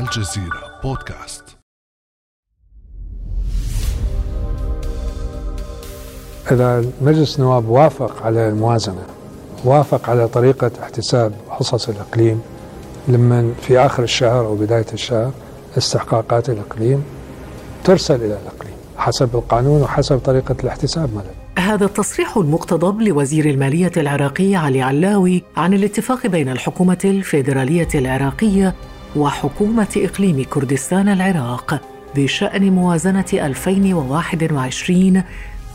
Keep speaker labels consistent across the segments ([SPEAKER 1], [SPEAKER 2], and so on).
[SPEAKER 1] الجزيرة بودكاست.
[SPEAKER 2] إذا مجلس النواب وافق على الموازنة وافق على طريقة احتساب حصص الإقليم لمن في آخر الشهر أو بداية الشهر استحقاقات الإقليم ترسل إلى الإقليم حسب القانون وحسب طريقة الاحتساب مثلا
[SPEAKER 3] هذا التصريح المقتضب لوزير المالية العراقي علي علاوي عن الاتفاق بين الحكومة الفيدرالية العراقية وحكومة إقليم كردستان العراق بشأن موازنة 2021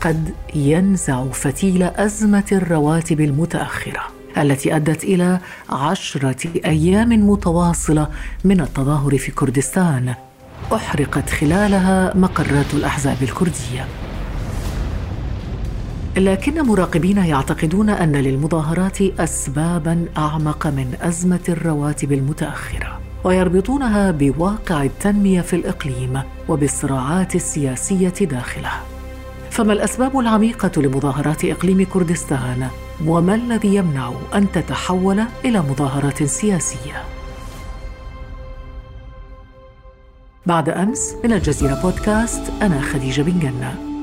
[SPEAKER 3] قد ينزع فتيل أزمة الرواتب المتأخرة التي أدت إلى عشرة أيام متواصلة من التظاهر في كردستان أحرقت خلالها مقرات الأحزاب الكردية. لكن مراقبين يعتقدون أن للمظاهرات اسبابا أعمق من أزمة الرواتب المتأخرة. ويربطونها بواقع التنمية في الإقليم وبالصراعات السياسية داخله. فما الأسباب العميقة لمظاهرات إقليم كردستان؟ وما الذي يمنع أن تتحول إلى مظاهرات سياسية؟ بعد أمس من الجزيرة بودكاست أنا خديجة بن جنة.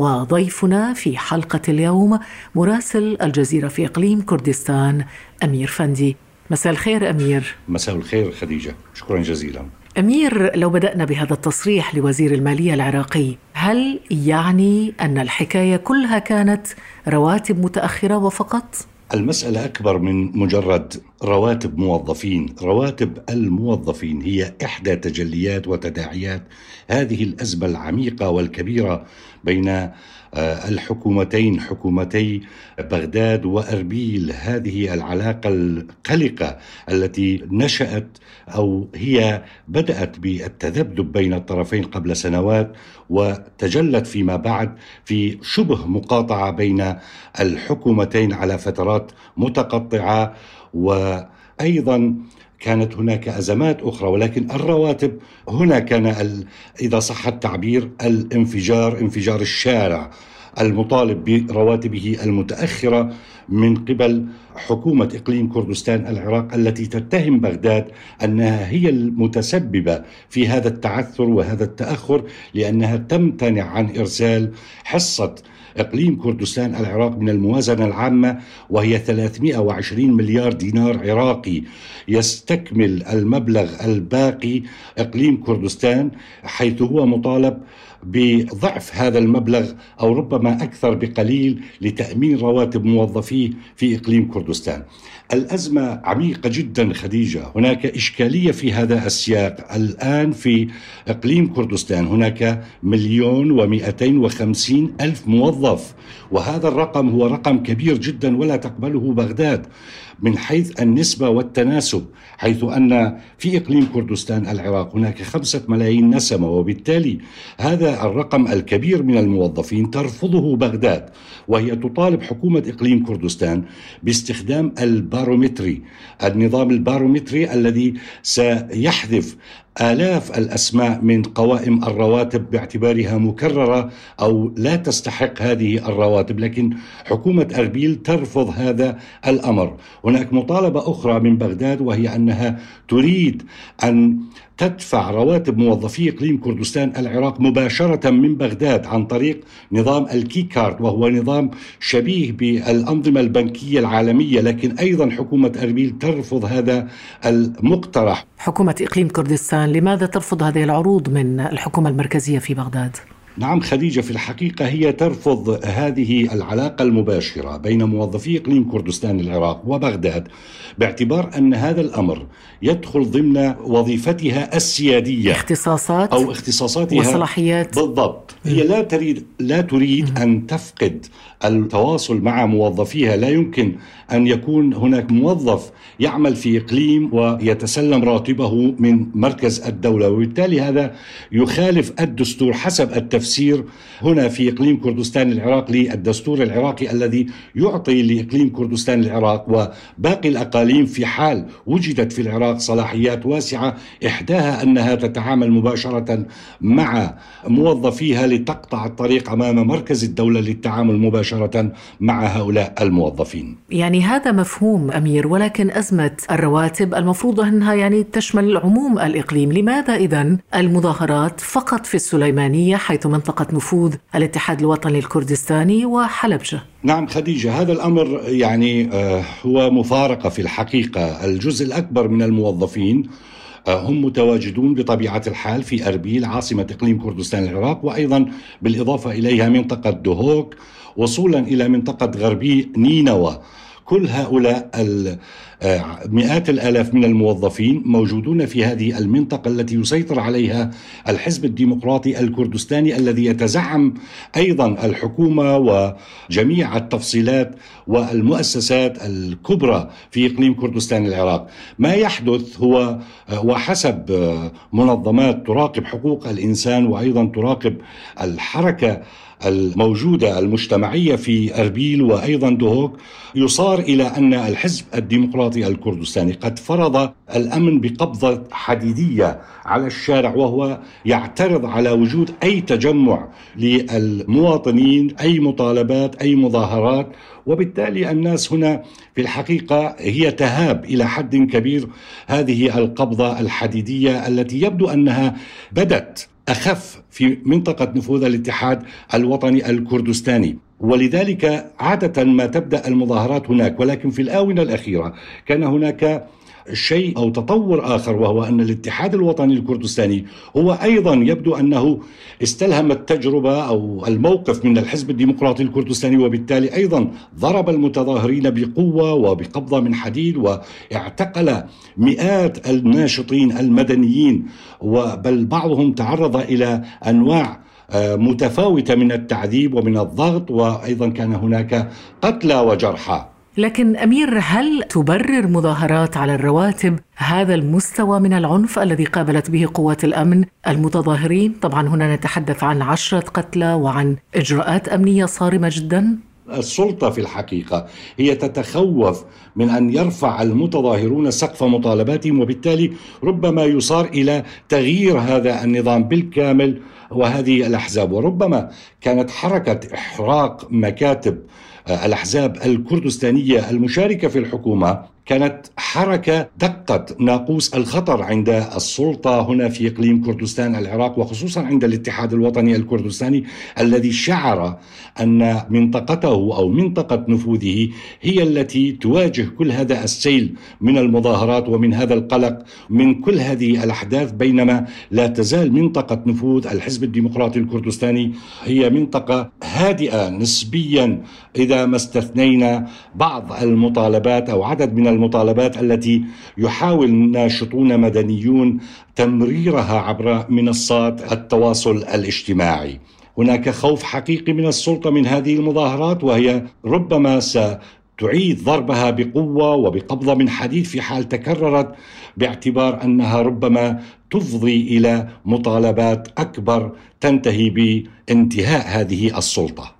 [SPEAKER 3] وضيفنا في حلقة اليوم مراسل الجزيرة في إقليم كردستان أمير فندي. مساء الخير أمير.
[SPEAKER 4] مساء الخير خديجة. شكرا جزيلا.
[SPEAKER 3] أمير لو بدأنا بهذا التصريح لوزير المالية العراقي هل يعني أن الحكاية كلها كانت رواتب متأخرة وفقط؟
[SPEAKER 4] المسألة أكبر من مجرد رواتب موظفين، رواتب الموظفين هي إحدى تجليات وتداعيات هذه الأزمة العميقة والكبيرة بين آه، الحكومتين حكومتي بغداد وأربيل. هذه العلاقة القلقة التي نشأت أو هي بدأت بالتذبذب بين الطرفين قبل سنوات وتجلت فيما بعد في شبه مقاطعة بين الحكومتين على فترات متقطعة. وأيضا كانت هناك أزمات أخرى ولكن الرواتب هنا كان إذا صح التعبير الانفجار انفجار الشارع المطالب برواتبه المتأخرة من قبل حكومة إقليم كردستان العراق التي تتهم بغداد أنها هي المتسببة في هذا التعثر وهذا التأخر لأنها تمتنع عن إرسال حصة إقليم كردستان العراق من الموازنة العامة وهي 320 مليار دينار عراقي. يستكمل المبلغ الباقي إقليم كردستان حيث هو مطالب بضعف هذا المبلغ أو ربما أكثر بقليل لتأمين رواتب موظفيه في إقليم كردستان. الأزمة عميقة جدا خديجة، هناك إشكالية في هذا السياق، الآن في إقليم كردستان هناك مليون ومئتين وخمسين ألف موظف وهذا الرقم هو رقم كبير جدا ولا تقبله بغداد. من حيث النسبة والتناسب حيث أن في إقليم كردستان العراق هناك خمسة ملايين نسمة وبالتالي هذا الرقم الكبير من الموظفين ترفضه بغداد. وهي تطالب حكومة إقليم كردستان باستخدام البايومتري النظام البايومتري الذي سيحذف آلاف الأسماء من قوائم الرواتب باعتبارها مكررة أو لا تستحق هذه الرواتب لكن حكومة أربيل ترفض هذا الأمر. هناك مطالبة أخرى من بغداد وهي أنها تريد أن تدفع رواتب موظفي إقليم كردستان العراق مباشرة من بغداد عن طريق نظام الكي كارد وهو نظام شبيه بالأنظمة البنكية العالمية لكن أيضا حكومة أربيل ترفض هذا المقترح.
[SPEAKER 3] حكومة إقليم كردستان لماذا ترفض هذه العروض من الحكومة المركزية في بغداد؟
[SPEAKER 4] نعم خديجة في الحقيقة هي ترفض هذه العلاقة المباشرة بين موظفي إقليم كردستان العراق وبغداد باعتبار أن هذا الأمر يدخل ضمن وظيفتها السيادية
[SPEAKER 3] اختصاصات
[SPEAKER 4] أو اختصاصاتها
[SPEAKER 3] وصلاحيات.
[SPEAKER 4] بالضبط. هي لا تريد لا تريد أن تفقد التواصل مع موظفيها. لا يمكن أن يكون هناك موظف يعمل في إقليم ويتسلم راتبه من مركز الدولة وبالتالي هذا يخالف الدستور حسب التفسير هنا في إقليم كردستان العراق للدستور العراقي الذي يعطي لإقليم كردستان العراق وباقي الأقاليم في حال وجدت في العراق صلاحيات واسعة إحداها أنها تتعامل مباشرة مع موظفيها لتقطع الطريق أمام مركز الدولة للتعامل مباشرة مع هؤلاء الموظفين.
[SPEAKER 3] يعني هذا مفهوم أمير ولكن أزمة الرواتب المفروض أنها يعني تشمل عموم الإقليم. لماذا إذا المظاهرات فقط في السليمانية حيث منطقة نفوذ الاتحاد الوطني الكردستاني وحلبجة؟
[SPEAKER 4] نعم خديجة هذا الأمر يعني آه، هو مفارقة في الحقيقة. الجزء الأكبر من الموظفين آه، هم متواجدون بطبيعة الحال في أربيل عاصمة إقليم كردستان العراق وأيضا بالإضافة إليها منطقة دهوك وصولا إلى منطقة غربي نينوى. كل هؤلاء آه، مئات الآلاف من الموظفين موجودون في هذه المنطقة التي يسيطر عليها الحزب الديمقراطي الكردستاني الذي يتزعم أيضا الحكومة وجميع التفصيلات والمؤسسات الكبرى في إقليم كردستان العراق. ما يحدث هو آه، وحسب آه، منظمات تراقب حقوق الإنسان وأيضا تراقب الحركة الموجودة المجتمعية في أربيل وأيضا دهوك يصار إلى أن الحزب الديمقراطي الكردستاني قد فرض الأمن بقبضة حديدية على الشارع وهو يعترض على وجود أي تجمع للمواطنين أي مطالبات أي مظاهرات. وبالتالي الناس هنا في الحقيقة هي تهاب إلى حد كبير هذه القبضة الحديدية التي يبدو أنها بدت أخف في منطقة نفوذ الاتحاد الوطني الكردستاني. ولذلك عادة ما تبدأ المظاهرات هناك ولكن في الآونة الأخيرة كان هناك شيء أو تطور آخر وهو أن الاتحاد الوطني الكردستاني هو أيضا يبدو أنه استلهم التجربة أو الموقف من الحزب الديمقراطي الكردستاني وبالتالي أيضا ضرب المتظاهرين بقوة وبقبضة من حديد واعتقل مئات الناشطين المدنيين وبل بعضهم تعرض إلى أنواع متفاوتة من التعذيب ومن الضغط وأيضا كان هناك قتلى وجرحى
[SPEAKER 3] لكن أمير هل تبرر مظاهرات على الرواتب هذا المستوى من العنف الذي قابلت به قوات الأمن المتظاهرين؟ طبعا هنا نتحدث عن عشرة قتلى وعن إجراءات أمنية صارمة جدا.
[SPEAKER 4] السلطة في الحقيقة هي تتخوف من أن يرفع المتظاهرون سقف مطالباتهم وبالتالي ربما يصار إلى تغيير هذا النظام بالكامل وهذه الأحزاب. وربما كانت حركة إحراق مكاتب الأحزاب الكردستانية المشاركة في الحكومة كانت حركة دقت ناقوس الخطر عند السلطة هنا في إقليم كردستان العراق وخصوصا عند الاتحاد الوطني الكردستاني الذي شعر أن منطقته أو منطقة نفوذه هي التي تواجه كل هذا السيل من المظاهرات ومن هذا القلق من كل هذه الأحداث بينما لا تزال منطقة نفوذ الحزب الديمقراطي الكردستاني هي منطقة هادئة نسبيا إذا ما استثنينا بعض المطالبات أو عدد من المطالبات التي يحاول ناشطون مدنيون تمريرها عبر منصات التواصل الاجتماعي. هناك خوف حقيقي من السلطة من هذه المظاهرات وهي ربما ستعيد ضربها بقوة وبقبضه من حديد في حال تكررت باعتبار أنها ربما تفضي إلى مطالبات أكبر تنتهي بانتهاء هذه
[SPEAKER 3] السلطة.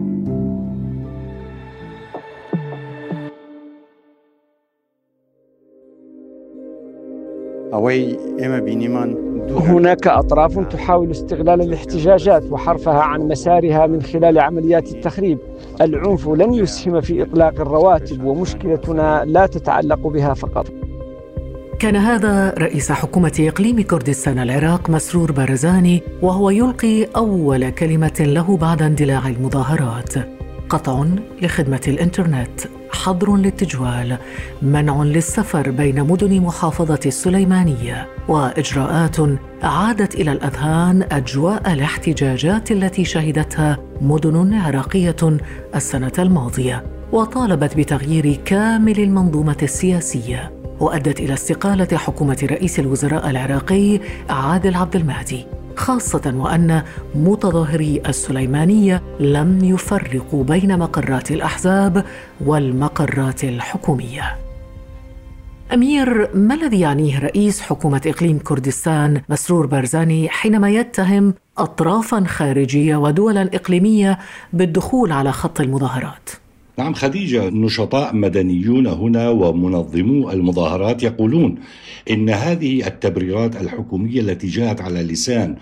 [SPEAKER 5] هناك أطراف تحاول استغلال الاحتجاجات وحرفها عن مسارها من خلال عمليات التخريب. العنف لن يسهم في إطلاق الرواتب ومشكلتنا لا تتعلق بها فقط.
[SPEAKER 3] كان هذا رئيس حكومة إقليم كردستان العراق مسرور بارزاني وهو يلقي أول كلمة له بعد اندلاع المظاهرات. قطع لخدمة الإنترنت. حظر للتجوال منع للسفر بين مدن محافظة السليمانية وإجراءات اعادت إلى الأذهان أجواء الاحتجاجات التي شهدتها مدن عراقية السنة الماضية وطالبت بتغيير كامل المنظومة السياسية وأدت إلى استقالة حكومة رئيس الوزراء العراقي عادل عبد المهدي. خاصة وأن متظاهري السليمانية لم يفرقوا بين مقرات الأحزاب والمقرات الحكومية. أمير ما الذي يعنيه رئيس حكومة إقليم كردستان مسرور بارزاني حينما يتهم أطرافا خارجية ودولا إقليمية بالدخول على خط المظاهرات؟
[SPEAKER 4] نعم خديجة نشطاء مدنيون هنا ومنظمو المظاهرات يقولون إن هذه التبريرات الحكومية التي جاءت على لسان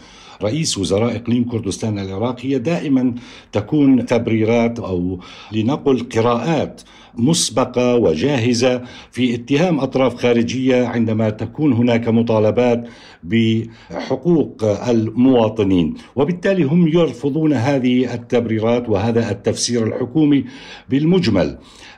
[SPEAKER 4] رئيس وزراء إقليم كردستان العراق هي دائما تكون تبريرات أو لنقل قراءات مسبقة وجاهزة في اتهام أطراف خارجية عندما تكون هناك مطالبات بحقوق المواطنين. وبالتالي هم يرفضون هذه التبريرات وهذا التفسير الحكومي بالمجمل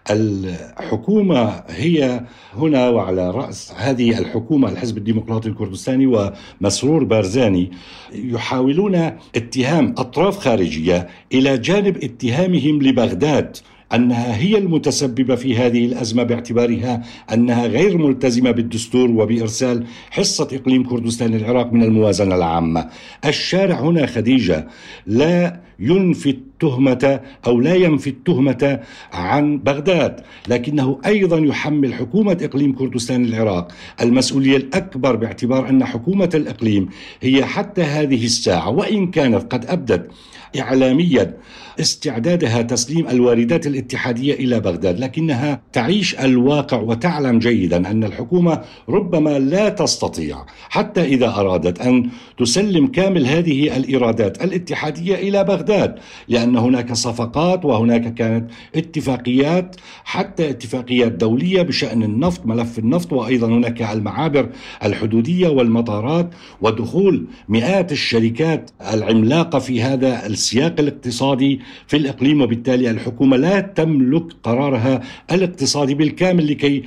[SPEAKER 4] الحكومة هي هنا وعلى رأس هذه الحكومة الحزب الديمقراطي الكردستاني ومسرور بارزاني يحاولون اتهام أطراف خارجية إلى جانب اتهامهم لبغداد. أنها هي المتسببة في هذه الأزمة باعتبارها أنها غير ملتزمة بالدستور وبإرسال حصة إقليم كردستان العراق من الموازنة العامة. الشارع هنا خديجة لا ينفي التهمة أو لا ينفي التهمة عن بغداد، لكنه أيضا يحمل حكومة إقليم كردستان العراق المسؤولية الأكبر باعتبار أن حكومة الإقليم هي حتى هذه الساعة وإن كانت قد أبدت اعلاميا استعدادها تسليم الواردات الاتحادية إلى بغداد، لكنها تعيش الواقع وتعلم جيدا أن الحكومة ربما لا تستطيع حتى إذا أرادت أن تسلم كامل هذه الإيرادات الاتحادية إلى بغداد، لأن هناك صفقات وهناك كانت اتفاقيات حتى اتفاقيات دولية بشأن النفط، ملف النفط وأيضا هناك المعابر الحدودية والمطارات ودخول مئات الشركات العملاقة في هذا السياق الاقتصادي في الإقليم وبالتالي الحكومة لا تملك قرارها الاقتصادي بالكامل لكي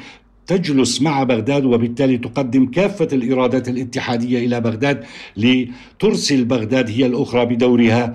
[SPEAKER 4] تجلس مع بغداد وبالتالي تقدم كافة الإيرادات الاتحادية إلى بغداد لترسل بغداد هي الأخرى بدورها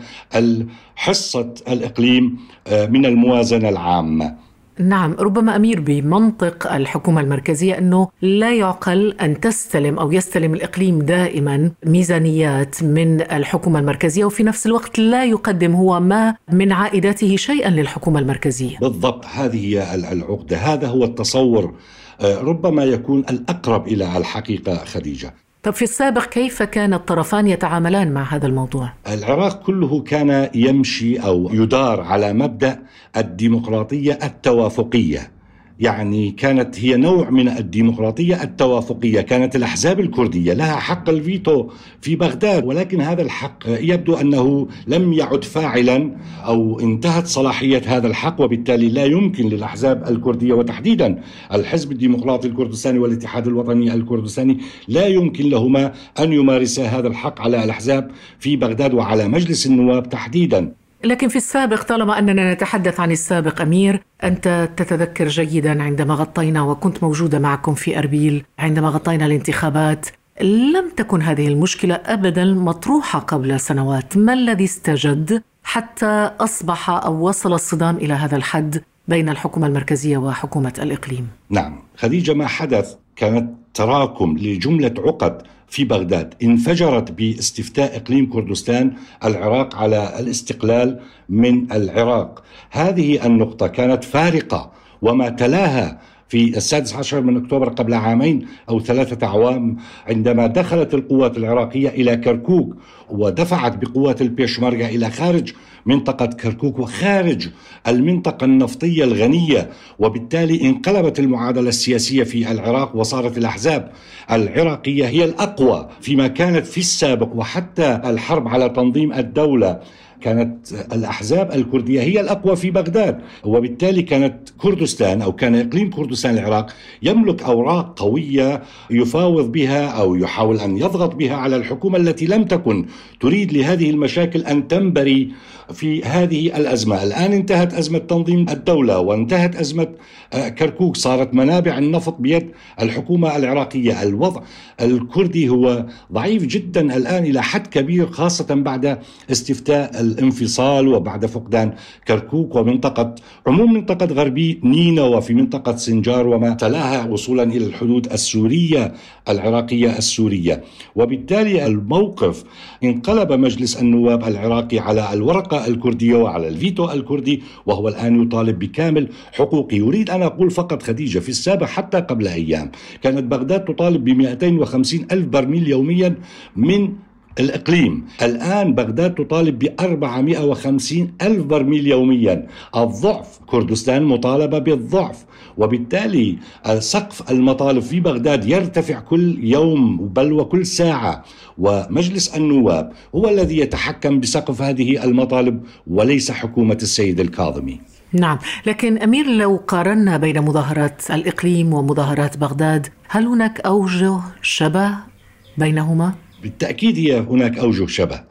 [SPEAKER 4] حصة الإقليم آه، من الموازنة العامة.
[SPEAKER 3] نعم ربما أمير بمنطق الحكومة المركزية أنه لا يعقل أن تستلم أو يستلم الإقليم دائما ميزانيات من الحكومة المركزية وفي نفس الوقت لا يقدم هو ما من عائداته شيئا للحكومة المركزية.
[SPEAKER 4] بالضبط هذه هي العقدة، هذا هو التصور آه، ربما يكون الأقرب إلى الحقيقة خديجة.
[SPEAKER 3] طب في السابق كيف كان الطرفان يتعاملان مع هذا الموضوع؟
[SPEAKER 4] العراق كله كان يمشي أو يدار على مبدأ الديمقراطية التوافقية يعني كانت هي نوع من الديمقراطية التوافقية، كانت الأحزاب الكردية لها حق الفيتو في بغداد ولكن هذا الحق يبدو أنه لم يعد فاعلا أو انتهت صلاحية هذا الحق وبالتالي لا يمكن للأحزاب الكردية وتحديدا الحزب الديمقراطي الكردستاني والاتحاد الوطني الكردستاني لا يمكن لهما أن يمارسا هذا الحق على الأحزاب في بغداد وعلى مجلس النواب تحديدا.
[SPEAKER 3] لكن في السابق طالما أننا نتحدث عن السابق أمير أنت تتذكر جيدا عندما غطينا وكنت موجودة معكم في أربيل عندما غطينا الانتخابات. لم تكن هذه المشكلة ابدا مطروحة قبل سنوات. ما الذي استجد حتى أصبح أو وصل الصدام إلى هذا الحد بين الحكومة المركزية وحكومة الإقليم؟
[SPEAKER 4] نعم خديجة ما حدث كانت تراكم لجملة عقد في بغداد. انفجرت باستفتاء إقليم كردستان العراق على الاستقلال من العراق. هذه النقطة كانت فارقة وما تلاها في السادس عشر من أكتوبر قبل عامين أو ثلاثة أعوام عندما دخلت القوات العراقية إلى كركوك ودفعت بقوات البيشمركة إلى خارج منطقة كركوك وخارج المنطقة النفطية الغنية. وبالتالي انقلبت المعادلة السياسية في العراق وصارت الأحزاب العراقية هي الأقوى فيما كانت في السابق وحتى الحرب على تنظيم الدولة. كانت الأحزاب الكردية هي الأقوى في بغداد وبالتالي كانت كردستان أو كان إقليم كردستان العراق يملك أوراق قوية يفاوض بها أو يحاول أن يضغط بها على الحكومة التي لم تكن تريد لهذه المشاكل أن تنبري في هذه الأزمة. الآن انتهت أزمة تنظيم الدولة وانتهت أزمة آه، كركوك. صارت منابع النفط بيد الحكومة العراقية. الوضع الكردي هو ضعيف جدا الآن إلى حد كبير خاصة بعد استفتاء الانفصال وبعد فقدان كركوك ومنطقة عموم منطقة غربي نينا وفي منطقة سنجار وما تلاها وصولا إلى الحدود السورية العراقية السورية. وبالتالي الموقف انقلب مجلس النواب العراقي على الورقة الكردية وعلى الفيتو الكردي وهو الآن يطالب بكامل حقوقه. يريد أن أقول فقط خديجة في السابق حتى قبل أيام كانت بغداد تطالب ب 250 ألف برميل يوميا من الإقليم. الآن بغداد تطالب ب 450 ألف برميل يوميا. الضعف كردستان مطالبة بالضعف وبالتالي سقف المطالب في بغداد يرتفع كل يوم بل وكل ساعة. ومجلس النواب هو الذي يتحكم بسقف هذه المطالب وليس حكومة السيد الكاظمي.
[SPEAKER 3] نعم. لكن أمير لو قارنا بين مظاهرات الإقليم ومظاهرات بغداد هل هناك أوجه شبه بينهما؟
[SPEAKER 4] بالتأكيد هي هناك أوجه شبه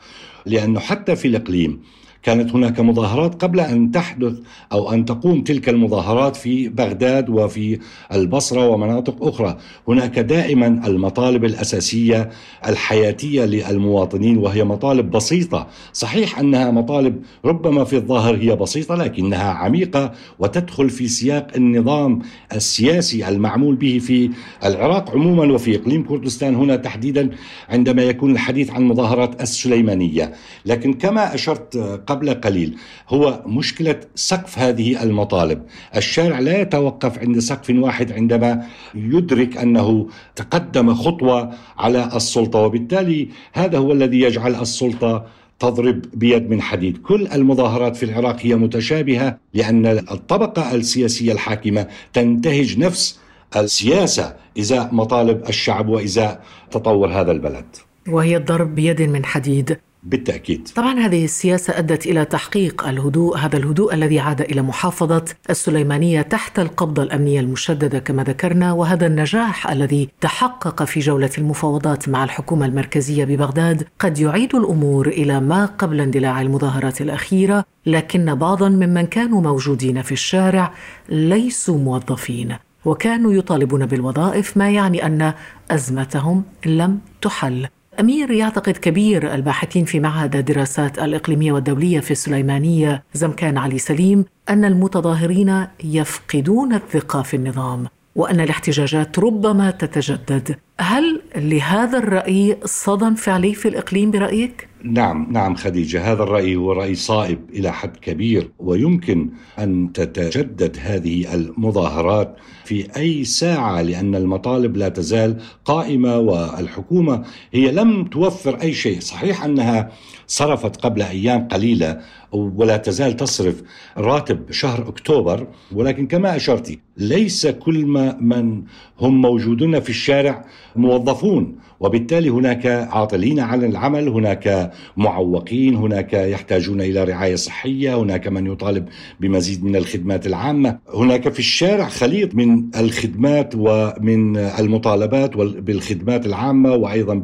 [SPEAKER 4] لأنه حتى في الإقليم كانت هناك مظاهرات قبل أن تحدث أو أن تقوم تلك المظاهرات في بغداد وفي البصرة ومناطق أخرى، هناك دائما المطالب الأساسية الحياتية للمواطنين وهي مطالب بسيطة، صحيح أنها مطالب ربما في الظاهر هي بسيطة لكنها عميقة وتدخل في سياق النظام السياسي المعمول به في العراق عموما وفي إقليم كردستان هنا تحديدا عندما يكون الحديث عن مظاهرات السليمانية، لكن كما أشرت قبل قليل. هو مشكلة سقف هذه المطالب. الشارع لا يتوقف عند سقف واحد عندما يدرك أنه تقدم خطوة على السلطة وبالتالي هذا هو الذي يجعل السلطة تضرب بيد من حديد. كل المظاهرات في العراق هي متشابهة لأن الطبقة السياسية الحاكمة تنتهج نفس السياسة إزاء مطالب الشعب وإزاء تطور هذا البلد.
[SPEAKER 3] وهي الضرب بيد من حديد.
[SPEAKER 4] بالتأكيد.
[SPEAKER 3] طبعا هذه السياسة أدت إلى تحقيق الهدوء هذا الهدوء الذي عاد إلى محافظة السليمانية تحت القبضة الأمنية المشددة كما ذكرنا وهذا النجاح الذي تحقق في جولة المفاوضات مع الحكومة المركزية ببغداد قد يعيد الأمور إلى ما قبل اندلاع المظاهرات الأخيرة لكن بعضا ممن كانوا موجودين في الشارع ليسوا موظفين وكانوا يطالبون بالوظائف ما يعني أن أزمتهم لم تحل. أمير يعتقد كبير الباحثين في معهد الدراسات الإقليمية والدولية في السليمانية زمكان علي سليم أن المتظاهرين يفقدون الثقة في النظام وأن الاحتجاجات ربما تتجدد هل لهذا الرأي صدى فعلي في الإقليم برأيك؟
[SPEAKER 4] نعم نعم خديجة هذا الرأي هو رأي صائب إلى حد كبير ويمكن أن تتجدد هذه المظاهرات في أي ساعة لأن المطالب لا تزال قائمة والحكومة هي لم توفر أي شيء. صحيح أنها صرفت قبل أيام قليلة ولا تزال تصرف راتب شهر أكتوبر ولكن كما أشرتي ليس كل ما من هم موجودون في الشارع موظفون وبالتالي هناك عاطلين عن العمل هناك معوقين. هناك يحتاجون إلى رعاية صحية. هناك من يطالب بمزيد من الخدمات العامة. هناك في الشارع خليط من الخدمات ومن المطالبات بالخدمات العامة وأيضا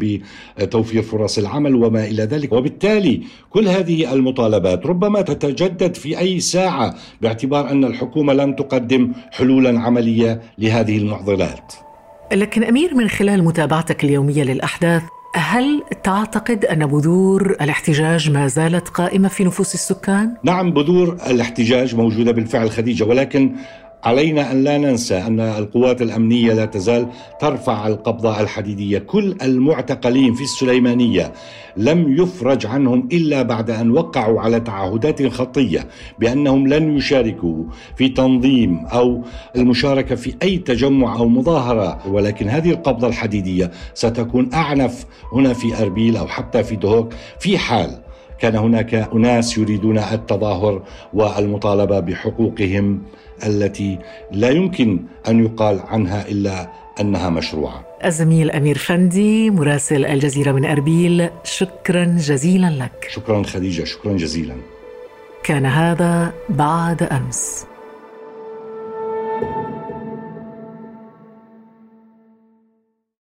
[SPEAKER 4] بتوفير فرص العمل وما إلى ذلك. وبالتالي كل هذه المطالبات ربما تتجدد في أي ساعة باعتبار أن الحكومة لم تقدم حلولا عملية لهذه المعضلات.
[SPEAKER 3] لكن أمير من خلال متابعتك اليومية للأحداث هل تعتقد أن بذور الاحتجاج ما زالت قائمة في نفوس السكان؟
[SPEAKER 4] نعم بذور الاحتجاج موجودة بالفعل خديجة ولكن علينا أن لا ننسى أن القوات الأمنية لا تزال ترفع القبضة الحديدية، كل المعتقلين في السليمانية لم يفرج عنهم إلا بعد أن وقعوا على تعهدات خطية بأنهم لن يشاركوا في تنظيم أو المشاركة في أي تجمع أو مظاهرة، ولكن هذه القبضة الحديدية ستكون أعنف هنا في أربيل أو حتى في دهوك في حال كان هناك أناس يريدون التظاهر والمطالبة بحقوقهم التي لا يمكن أن يقال عنها إلا أنها مشروعة.
[SPEAKER 3] الزميل أمير فندي مراسل الجزيرة من أربيل شكرا جزيلا لك.
[SPEAKER 4] شكرا خديجة شكرا جزيلا.
[SPEAKER 3] كان هذا بعد أمس.